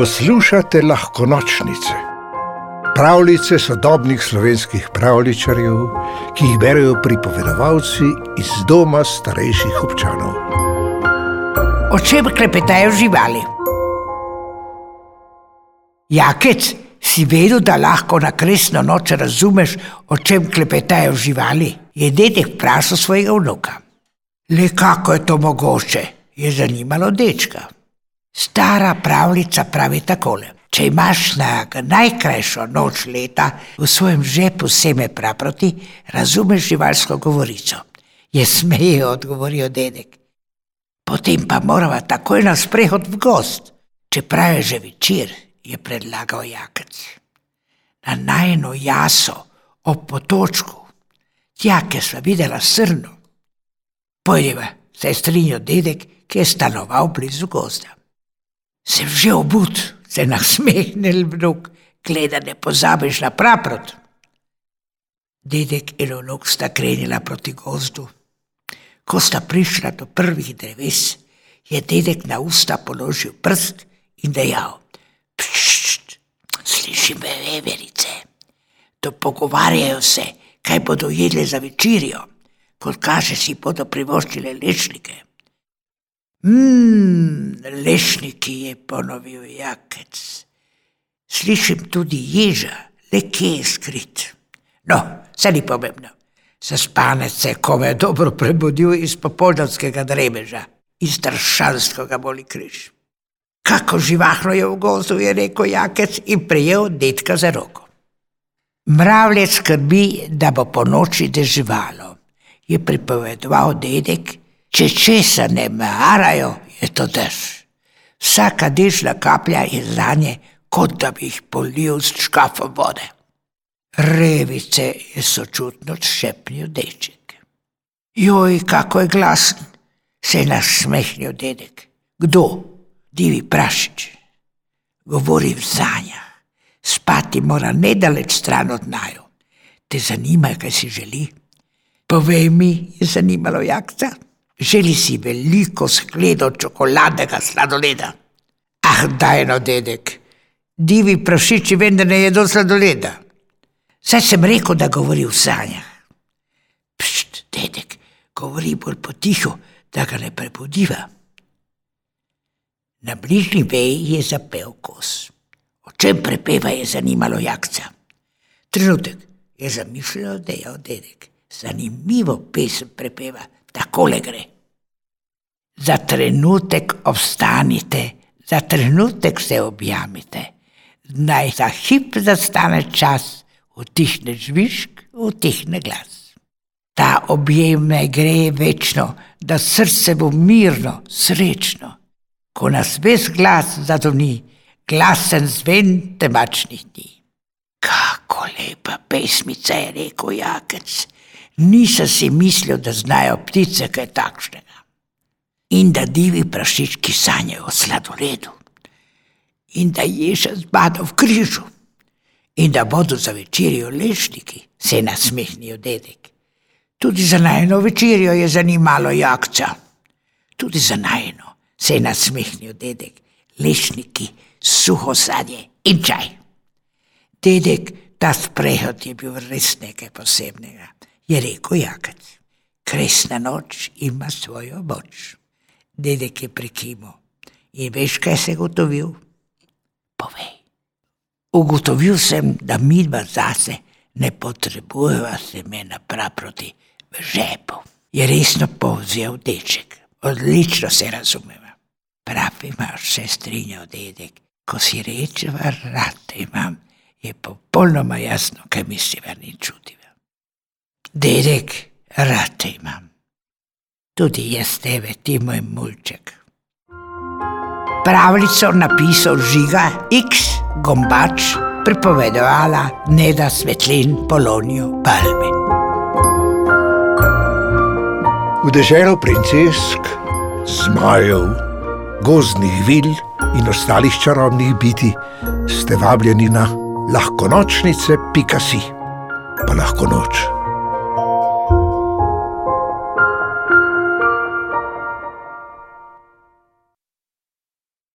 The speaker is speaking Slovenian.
Poslušate lahko nočnice, pravljice sodobnih slovenskih pravličarjev, ki jih berijo pripovedovalci iz doma starejših občanov. O čem klepetajo živali? Jakec, si vedel, da lahko na kresno noč razumeš, o čem klepetajo živali? Je dedek vprašal svojega vnuka. Le kako je to mogoče, je zanimalo dečka. Stara pravljica pravi takole. Če imaš na najkrajšo noč leta v svojem žepu seme praproti, razumeš živalsko govorico. Je smeje, odgovorijo dedek. Potem pa morava takoj na sprehod v gost. Če pravi že večer, je predlagal jakec. Na najno jaso, ob potočku, tja, kjer sva videla srno. Pojdeva, se je strinjal dedek, ki je stanoval blizu gozda. Sem že obud, se nasmehnil vnuk, gleda ne pozabiš na praprot. Dedek in vnuk sta krenila proti gozdu. Ko sta prišla do prvih dreves, je dedek na usta položil prst in dejal: Pššt, Mmm, lešniki je ponovil jakec. Slišim tudi ježa, le kje je skrit. No, se ni pomembno. Zaspanec se kome dobro prebudil iz popoldanskega dremeža, iz tršanskega boli križ. Kako živahno je v gozdu, je rekel jakec in prijel detka za roko. Mravljec skrbi, da bo po noči deževalo, je pripovedoval dedek, če česa ne marajo, je to dež. Vsaka dežna kaplja je za nje, kot da bi jih polil s škafom vode. Revice je sočutno šepnil deček. Joj, kako je glasen, se je nasmehnil dedek. Kdo? Divi prašič. Govori v sanjah, spati mora nedaleč stran od naju. Te zanima, kaj si želi? Povej mi, je zanimalo jakca. Želi si veliko skledo čokoladnega sladoleda. Ah, daj no, dedek, divi prašiči vendar ne jedo sladoleda. Saj sem rekel, da govori v sanjah. Pšt, dedek, govori bolj potiho, da ga ne prebudiva. Na bližnji veji je zapel kos. O čem prepeva je zanimalo jakca. Trenutek je zamišljal, da je dedek. Zanimivo pesem prepeva, takole gre. Za trenutek obstanite, za trenutek se objamite, naj za hip zastane čas, utihne žvižg, utihne glas. Ta objem naj gre večno, da srce bo mirno, srečno ko nas ves glas zadoni, glasen zven temačnih dni. Kako lepa pesmica je rekel Jakec, nisem si mislil, da znajo ptice kaj takšnega. In da divi prašički sanjajo o sladoledu, in da ješa zbada v križu, in da bodo za večerjo lešniki, se je nasmehnil dedek. Tudi za najno večerjo je zanimalo jakca, tudi za najno se je nasmehnil dedek, lešniki, suho sadje in čaj. Dedek, ta sprehod je bil res nekaj posebnega, je rekel Jakec. Kresna noč ima svojo moč. Dedek je prekimal. In veš, kaj se je gotovil? Povej. Ugotovil sem, da mi dva zase ne potrebujeva semena praproti v žepu. Je resno povzel deček. Odlično se razumeva. Prav imaš, se strinjal dedek, ko si reče, rad imam, je popolnoma jasno, kaj misliva ni čutiva. Dedek, rad imam. Tudi jaz tebe, ti moj mulček. Pravljico napisal žiga X Gombač, pripovedovala Neda Svetlin Polonijo Palmi. V deželo princesk, zmajev gozdnih vil in ostalih čarobnih biti, ste vabljeni na lahko nočnice, pika si, pa lahko noč.